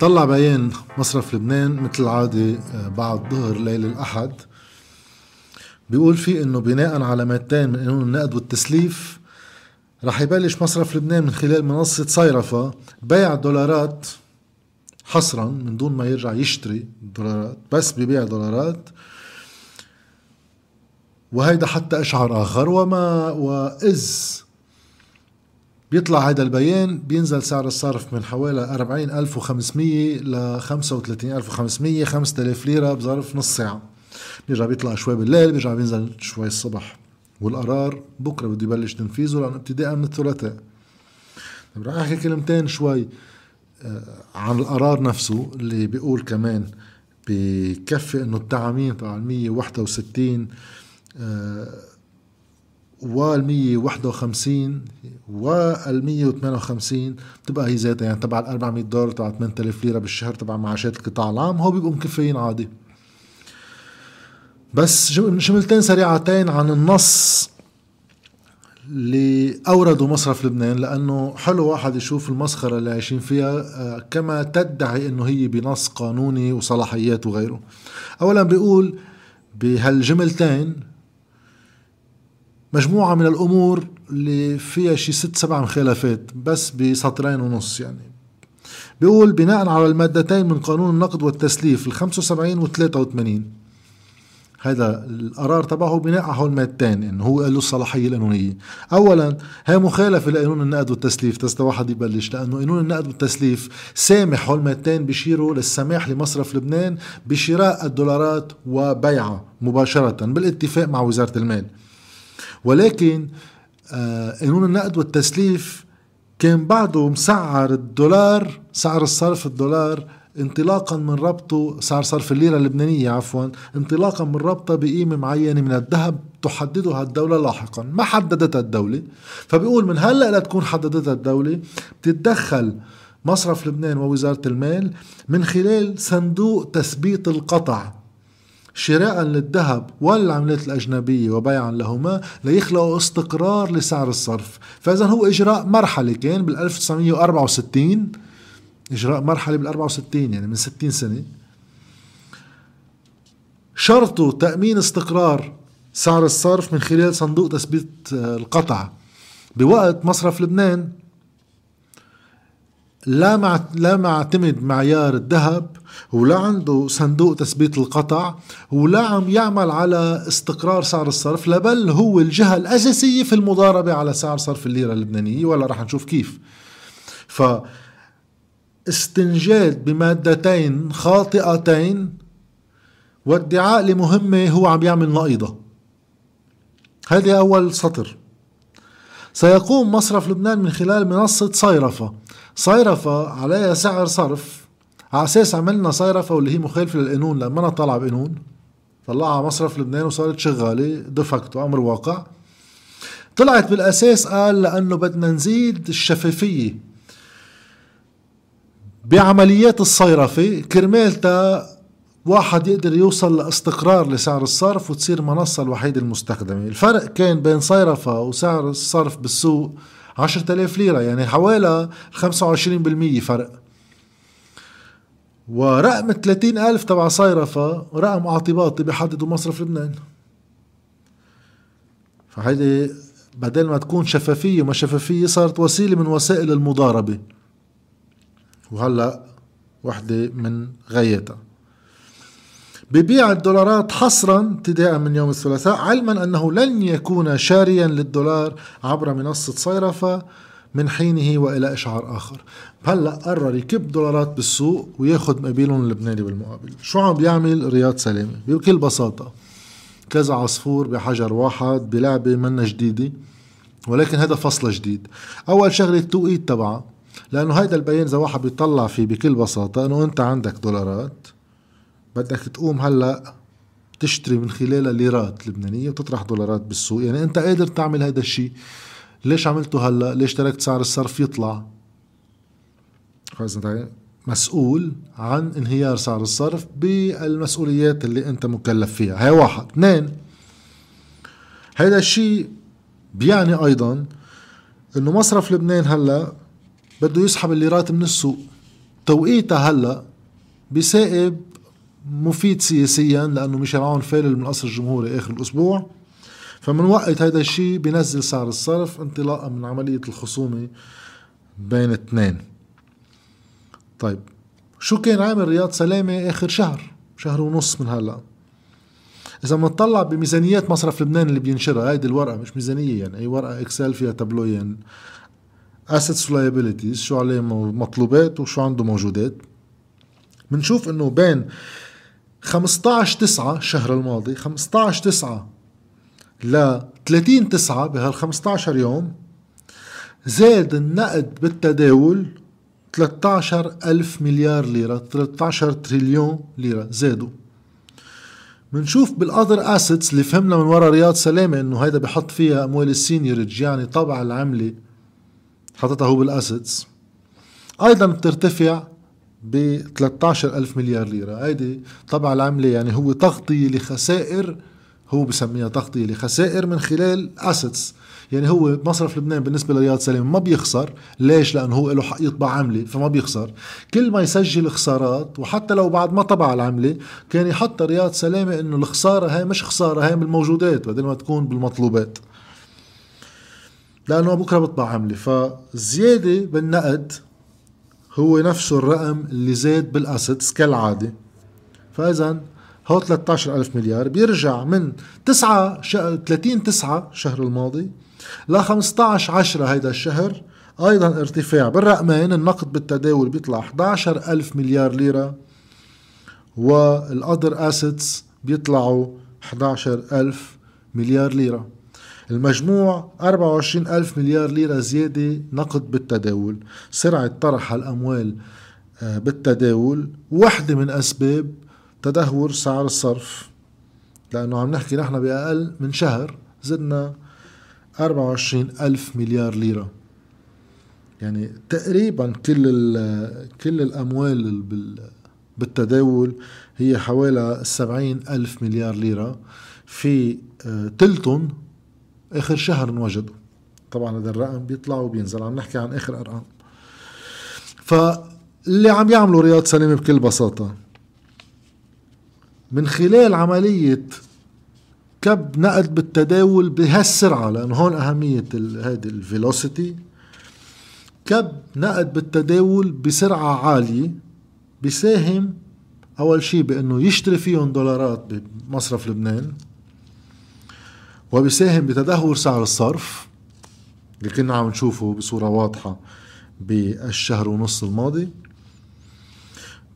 طلع بيان مصرف لبنان مثل العادة آه، بعد ظهر ليل الأحد. بيقول فيه إنه بناء على مادتين من قانون النقد والتسليف رح يبلش مصرف لبنان من خلال منصة صيرفة بيع دولارات حصرا من دون ما يرجع يشتري دولارات بس ببيع دولارات. وهيدا حتى إشعار آخر. وما وإذ بيطلع هذا البيان بينزل سعر الصرف من حوالي 40500 ل 35500 5000 ليرة بظرف نص ساعة. بيرجع بيطلع شوي بالليل بيرجع بينزل شوي الصبح. والقرار بكرة بده يبلش تنفيذه لأنه ابتداء من الثلاثاء. طيب رح أحكي كلمتين شوي آه، عن القرار نفسه اللي بيقول كمان بكفي إنه التعامين تبع ال 161 وال 151 وال 158 بتبقى هي ذاتها يعني تبع ال 400 دولار تبع 8000 ليرة بالشهر تبع معاشات القطاع العام هو بيبقوا مكفيين عادي. بس شملتين سريعتين عن النص اللي أوردوا مصرف لبنان لأنه حلو واحد يشوف المسخرة اللي عايشين فيها آه، كما تدعي إنه هي بنص قانوني وصلاحيات وغيره. اولا بيقول بهالجملتين مجموعة من الأمور اللي فيها شي ست سبع مخالفات بس بسطرين ونص يعني. بيقول بناء على المادتين من قانون النقد والتسليف ال 75 و 83 هذا القرار تبعه بناء على هول المادتين انه هو له الصلاحية القانونية. اولا هي مخالفة لقانون النقد والتسليف. تستا واحد يبلش لأنه قانون النقد والتسليف سامح هول المادتين بيشيروا للسماح لمصرف لبنان بشراء الدولارات وبيعها مباشرة بالاتفاق مع وزارة المال. ولكن آه، قانون النقد والتسليف كان بعده مسعر الدولار سعر الصرف الدولار انطلاقا من ربطه سعر صرف الليرة اللبنانية عفوا انطلاقا من ربطة بقيمة معينة من الذهب تحددها الدولة لاحقا ما حددتها الدولة. فبيقول من هلأ لتكون حددتها الدولة بتتدخل مصرف لبنان ووزارة المال من خلال صندوق تثبيت القطع. شراء للذهب والعملات الأجنبية وبيعا لهما ليخلقوا استقرار لسعر الصرف. فإذا هو إجراء مرحلي كان بال 1964 إجراء مرحلي بال 64 يعني من 60 سنة. شرطه تأمين استقرار سعر الصرف من خلال صندوق تثبيت القطع. بوقت مصرف لبنان لا مع لا معتمد معيار الذهب ولا عنده صندوق تثبيت القطع ولا عم يعمل على استقرار سعر الصرف لبل هو الجهة الأساسية في المضاربة على سعر صرف الليرة اللبنانية ولا رح نشوف كيف. ف استنجاد بمادتين خاطئتين وادعاء لمهمة هو عم يعمل نقيضة. هذه أول سطر. سيقوم مصرف لبنان من خلال منصة صيرفة. صيرفة عليها سعر صرف على أساس عملنا صيرفة واللي هي مخالفة للقانون لما أنا طالعة بقانون طلعها مصرف لبنان وصارت شغالة دفكتو أمر واقع. طلعت بالأساس قال لأنه بدنا نزيد الشفافية بعمليات الصيرفة كرمالتا واحد يقدر يوصل لاستقرار لسعر الصرف وتصير منصة الوحيدة المستخدمة. الفرق كان بين صيرفة وسعر الصرف بالسوق عشرة آلاف ليرة يعني حوالي 25% فرق. ورقم 30 ألف تبع صيرفة رقم اعتباطي بيحددوا مصرف لبنان. فهيدي بدل ما تكون شفافية وما شفافية صارت وسيلة من وسائل المضاربة. وهلأ وحدة من غايتها. ببيع الدولارات حصرا ابتداء من يوم الثلاثاء علما أنه لن يكون شاريا للدولار عبر منصة صيرفه من حينه وإلى إشعار آخر. هلأ قرر يكب دولارات بالسوق وياخذ مقابلهم اللبناني بالمقابل. شو عم بيعمل رياض سلامه بكل بساطة كذا عصفور بحجر واحد بلعبة منا جديدة ولكن هذا فصل جديد. أول شغلة التوقيت تبعها لأنه هيدا البيان إذا واحد بيطلع فيه بكل بساطة إنه أنت عندك دولارات بدك تقوم هلأ تشتري من خلالها ليرات لبنانية وتطرح دولارات بالسوق. يعني أنت قادر تعمل هذا الشيء ليش عملته هلا؟ ليش تركت سعر الصرف يطلع؟ مسؤول عن انهيار سعر الصرف بالمسؤوليات اللي انت مكلف فيها. هي واحد. اثنين هذا الشيء بيعني أيضا إنه مصرف لبنان هلا بده يسحب الليرات من السوق. توقيتها هلا بسائب مفيد سياسيا لأنه ميشيل عون فالل من القصر الجمهوري آخر الأسبوع. فمن وقت هذا الشيء بنزل سعر الصرف انطلاقا من عملية الخصومة بين اثنين. طيب شو كان عامل رياض سلامة آخر شهر؟ شهر ونص من هلأ. إذا بنطلع بميزانيات مصرف لبنان اللي بينشرها هيدي الورقة مش ميزانية يعني اي ورقة Excel فيها تابلوين assets و liabilities شو عليه مطلوبات وشو عنده موجودات. بنشوف إنه بين 15 9 الشهر الماضي 15 9 ل 30 9 بهال 15 يوم زاد النقد بالتداول 13 ألف مليار ليرة 13 تريليون ليرة زادوا. بنشوف بال other assets اللي فهمنا من ورا رياض سلامة إنه هيدا بحط فيها أموال ال seigniorage يعني طبع العملة حطتها هو بال assets أيضا بترتفع ب 13 ألف مليار ليرة. هيدي طبع العملة يعني هو تغطية لخسائر هو بسميها تغطية لخسائر من خلال assets يعني هو مصرف لبنان بالنسبة لرياض سلامة ما بيخسر. ليش؟ لأنه هو له حق يطبع عملة فما بيخسر. كل ما يسجل خسارات وحتى لو بعد ما طبع العملة كان يحط رياض سلامه إنه الخسارة هاي مش خسارة هاي بالموجودات بدل ما تكون بالمطلوبات. لأنه بكرة بطبع عملة. فالزياده بالنقد هو نفسه الرقم اللي زاد بالاسيتس كالعادة. فاذا هو 13 ألف مليار بيرجع من 9 30 9 الشهر الماضي ل 15 10 هيدا الشهر. أيضا ارتفاع بالرقمين النقد بالتداول بيطلع 11 ألف مليار ليرة والأذر أسيتس بيطلعوا 11 ألف مليار ليرة. المجموع 24 ألف مليار ليرة زيادة نقد بالتداول. سرعة طرح الأموال آه، بالتداول واحدة من أسباب تدهور سعر الصرف لأنه عم نحكي نحن بأقل من شهر زدنا 24 ألف مليار ليرة. يعني تقريبا كل كل الأموال بالتداول هي حوالي 70 ألف مليار ليرة. في آه، تلتون آخر شهر انوجدوا. طبعا هذا الرقم بيطلع وبينزل. عم نحكي عن آخر أرقام. فاللي عم يعملوا رياض سلامة بكل بساطة من خلال عملية كب نقد بالتداول بهالسرعة لأنه هون أهمية هيدي الفيلوسيتي كب نقد بالتداول بسرعة عالية بيساهم أول شيء بأنه يشتري فيهم دولارات بمصرف لبنان وبيساهم بتدهور سعر الصرف اللي كنا عم نشوفه بصورة واضحة بالشهر ونص الماضي.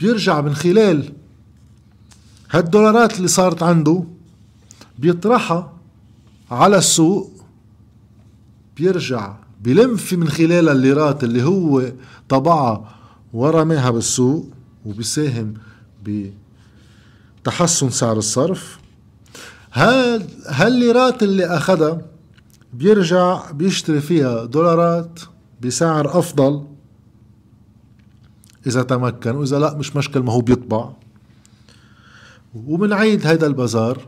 بيرجع من خلال هالدولارات اللي صارت عنده بيطرحها على السوق بيرجع بلم في من خلال الليرات اللي هو طبعها ورماها بالسوق وبيساهم بتحسن سعر الصرف. هالليرات اللي أخذها بيرجع بيشتري فيها دولارات بسعر أفضل إذا تمكن وإذا لا مش مشكل ما هو بيطبع. وبنعيد هيدا البازار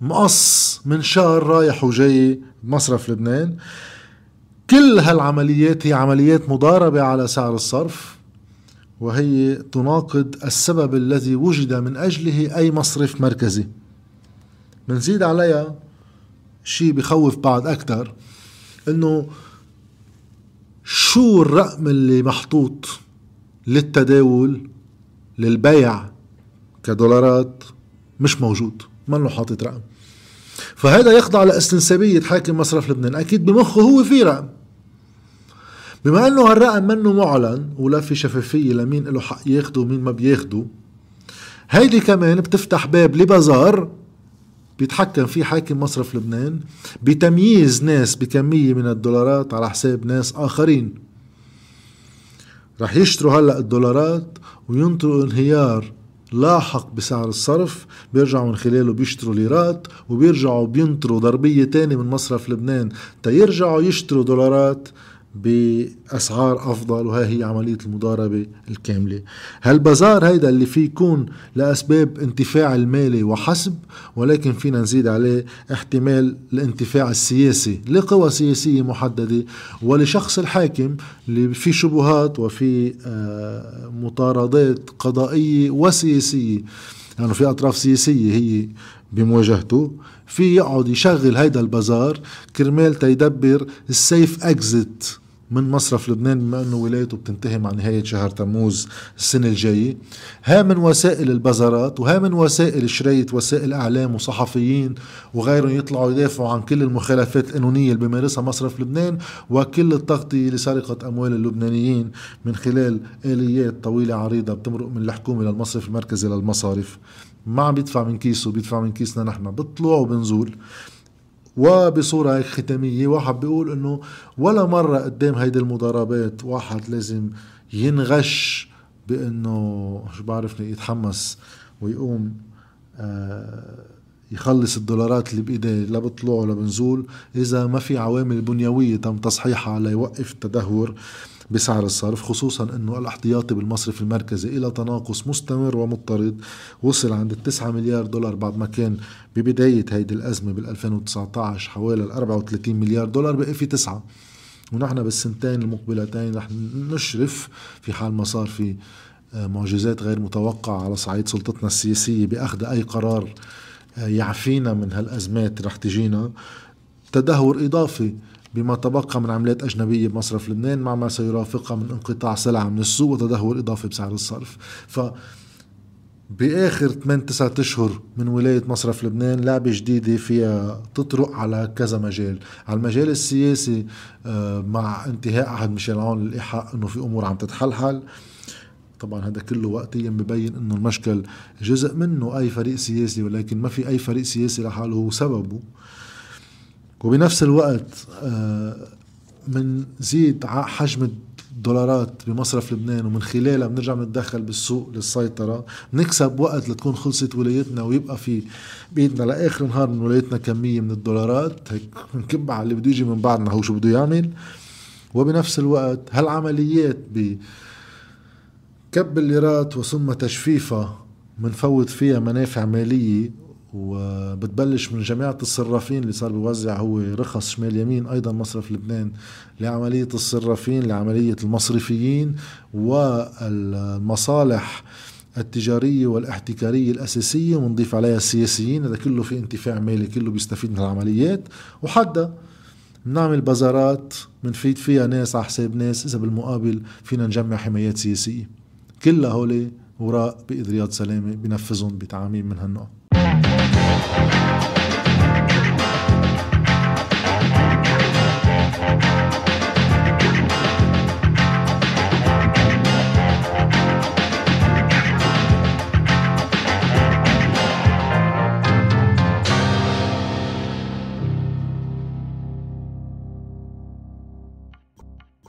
مقص من شهر رايح وجاي بمصرف لبنان. كل هالعمليات هي عمليات مضاربة على سعر الصرف وهي تناقض السبب الذي وجد من أجله أي مصرف مركزي. بنزيد عليها شيء بخوف بعد أكثر إنه شو الرقم اللي محطوط للتداول للبيع كدولارات؟ مش موجود منه حاطط رقم. فهذا يخضع لأستنسابية حاكم مصرف لبنان. أكيد بمخه هو في رقم. بما أنه هالرقم منه معلن ولا في شفافية لمين له حق ياخده ومين ما بياخده هيدي كمان بتفتح باب لبازار بيتحكم فيه حاكم مصرف لبنان بتمييز ناس بكمية من الدولارات على حساب ناس آخرين. رح يشتروا هلأ الدولارات وينطروا انهيار لاحق بسعر الصرف بيرجعوا من خلاله بيشتروا ليرات وبيرجعوا بينطروا ضربية تانية من مصرف لبنان تيرجعوا يشتروا دولارات. بأسعار أفضل وهي هي عملية المضاربة الكاملة. هالبازار هيدا اللي فيه يكون لأسباب انتفاع المالي وحسب؟ ولكن فينا نزيد عليه احتمال الانتفاع السياسي لقوى سياسية محددة. ولشخص الحاكم اللي في شبهات وفي آه، مطاردات قضائية وسياسية لأنه يعني في أطراف سياسية هي بمواجهته في يقعد يشغل هيدا البازار كرمال تيدبر السيف اكزيت من مصرف لبنان بما أنه ولايته بتنتهي مع نهاية شهر تموز السنة الجاية. ها من وسائل البازارات وها من وسائل شرية وسائل إعلام وصحفيين وغيرهم يطلعوا يدافعوا عن كل المخالفات القانونية اللي بيمارسها مصرف لبنان وكل التغطية لسرقة أموال اللبنانيين من خلال آليات طويلة عريضة بتمرق من الحكومة للمصرف المركزي للمصارف. ما عم بيدفع من كيسه بيدفع من كيسنا نحن. بطلوع وبنزول. وبصورة هيك ختامية واحد بيقول إنه ولا مرة قدام هيدي المضاربات واحد لازم ينغش بإنه شو بعرفني يتحمس ويقوم آه يخلص الدولارات اللي بإيديه لا بطلوع ولا بنزول. إذا ما في عوامل بنيوية تم تصحيحها ليوقف التدهور. بسعر الصرف خصوصا إنه الأحتياطي بالمصرف المركزي إلى تناقص مستمر ومضطرد وصل عند 9 مليار دولار بعد ما كان ببداية هيدي الأزمة بال 2019 حوالي 34 مليار دولار بقي في تسعة. ونحن بالسنتين المقبلتين رح نشرف في حال ما صار في آه، معجزات غير متوقعة على صعيد سلطتنا السياسية بأخذ أي قرار آه، يعفينا من هالأزمات رح تجينا. تدهور إضافي بما تبقى من عملات أجنبية بمصرف لبنان مع ما سيرافقها من انقطاع سلع من السوق وتدهور إضافي بسعر الصرف. ف بآخر 8 9 أشهر من ولاية مصرف لبنان لعبة جديدة فيها تطرق على كذا مجال، على المجال السياسي آه، مع انتهاء عهد ميشيل عون للإيحاء إنه في أمور عم تتحلحل. طبعا هذا كله وقتيا ببين إنه المشكل جزء منه أي فريق سياسي ولكن ما في أي فريق سياسي لحاله هو سببه. وبنفس الوقت من آه، حجم الدولارات بمصرف لبنان ومن خلالها بنرجع بنتدخل بالسوق للسيطرة نكسب وقت لتكون خلصت ولايتنا ويبقى في بإيدنا لآخر نهار من ولايتنا كمية من الدولارات. هيك بنكب على اللي بده يجي من بعدنا هو شو بده يعمل. وبنفس الوقت هالعمليات ب كب الليرات وثم تجفيفها منفوت فيها منافع مالية وبتبلش من جماعة الصرافين اللي صار بيوزع هو رخص شمال يمين أيضا مصرف لبنان لعملية الصرافين لعملية المصرفيين والمصالح التجارية والاحتكارية الأساسية ونضيف عليها السياسيين هذا كله في انتفاع مالي كله بيستفيد من العمليات. وحتى بنعمل بازارات بنفيد فيها ناس على حساب ناس إذا بالمقابل فينا نجمع حمايات سياسية. كلها هولي وراء بإيد رياض سلامة بنفذهم بتعاميم من هالنوع Música